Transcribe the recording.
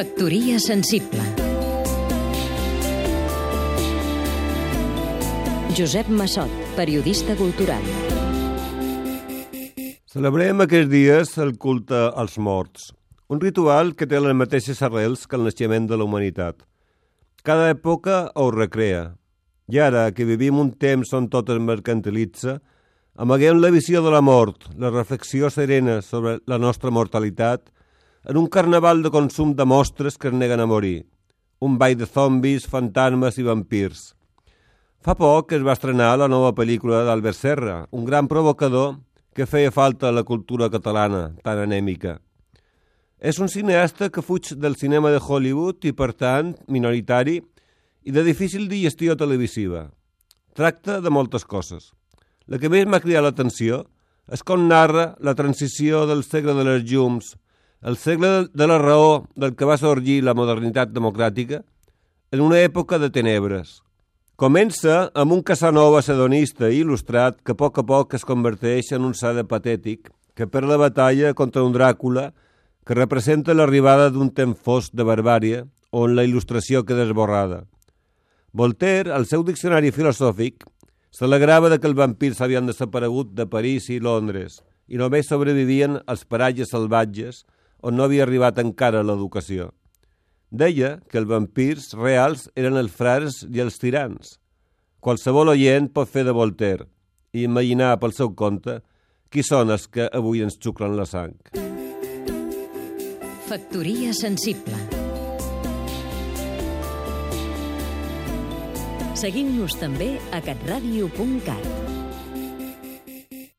Factoria sensible. Josep Massot, periodista cultural. Celebrem aquests dies el culte als morts, un ritual que té les mateixes arrels que el naixement de la humanitat. Cada època ho recrea, i ara que vivim un temps on tot es mercantilitza, amaguem la visió de la mort, la reflexió serena sobre la nostra mortalitat en un carnaval de consum de mostres que es neguen a morir, un ball de zombis, fantasmes i vampirs. Fa poc es va estrenar la nova pel·lícula d'Albert Serra, un gran provocador que feia falta a la cultura catalana, tan anèmica. És un cineasta que fuig del cinema de Hollywood i, per tant, minoritari i de difícil digestió televisiva. Tracta de moltes coses. La que més m'ha cridat l'atenció és com narra la transició del segle de les llums el segle de la raó del que va sorgir la modernitat democràtica en una època de tenebres. Comença amb un Casanova sedonista i il·lustrat que a poc a poc es converteix en un sade patètic que per la batalla contra un Dràcula que representa l'arribada d'un temps fosc de barbària on la il·lustració queda esborrada. Voltaire, al seu diccionari filosòfic, s'alegrava que els vampirs havien desaparegut de París i Londres i només sobrevivien els paratges salvatges on no havia arribat encara l'educació. Deia que els vampirs reals eren els frares i els tirans. Qualsevol oient pot fer de Voltaire i imaginar pel seu compte qui són els que avui ens xuclen la sang. Factoria sensible Seguim-nos també a catradio.cat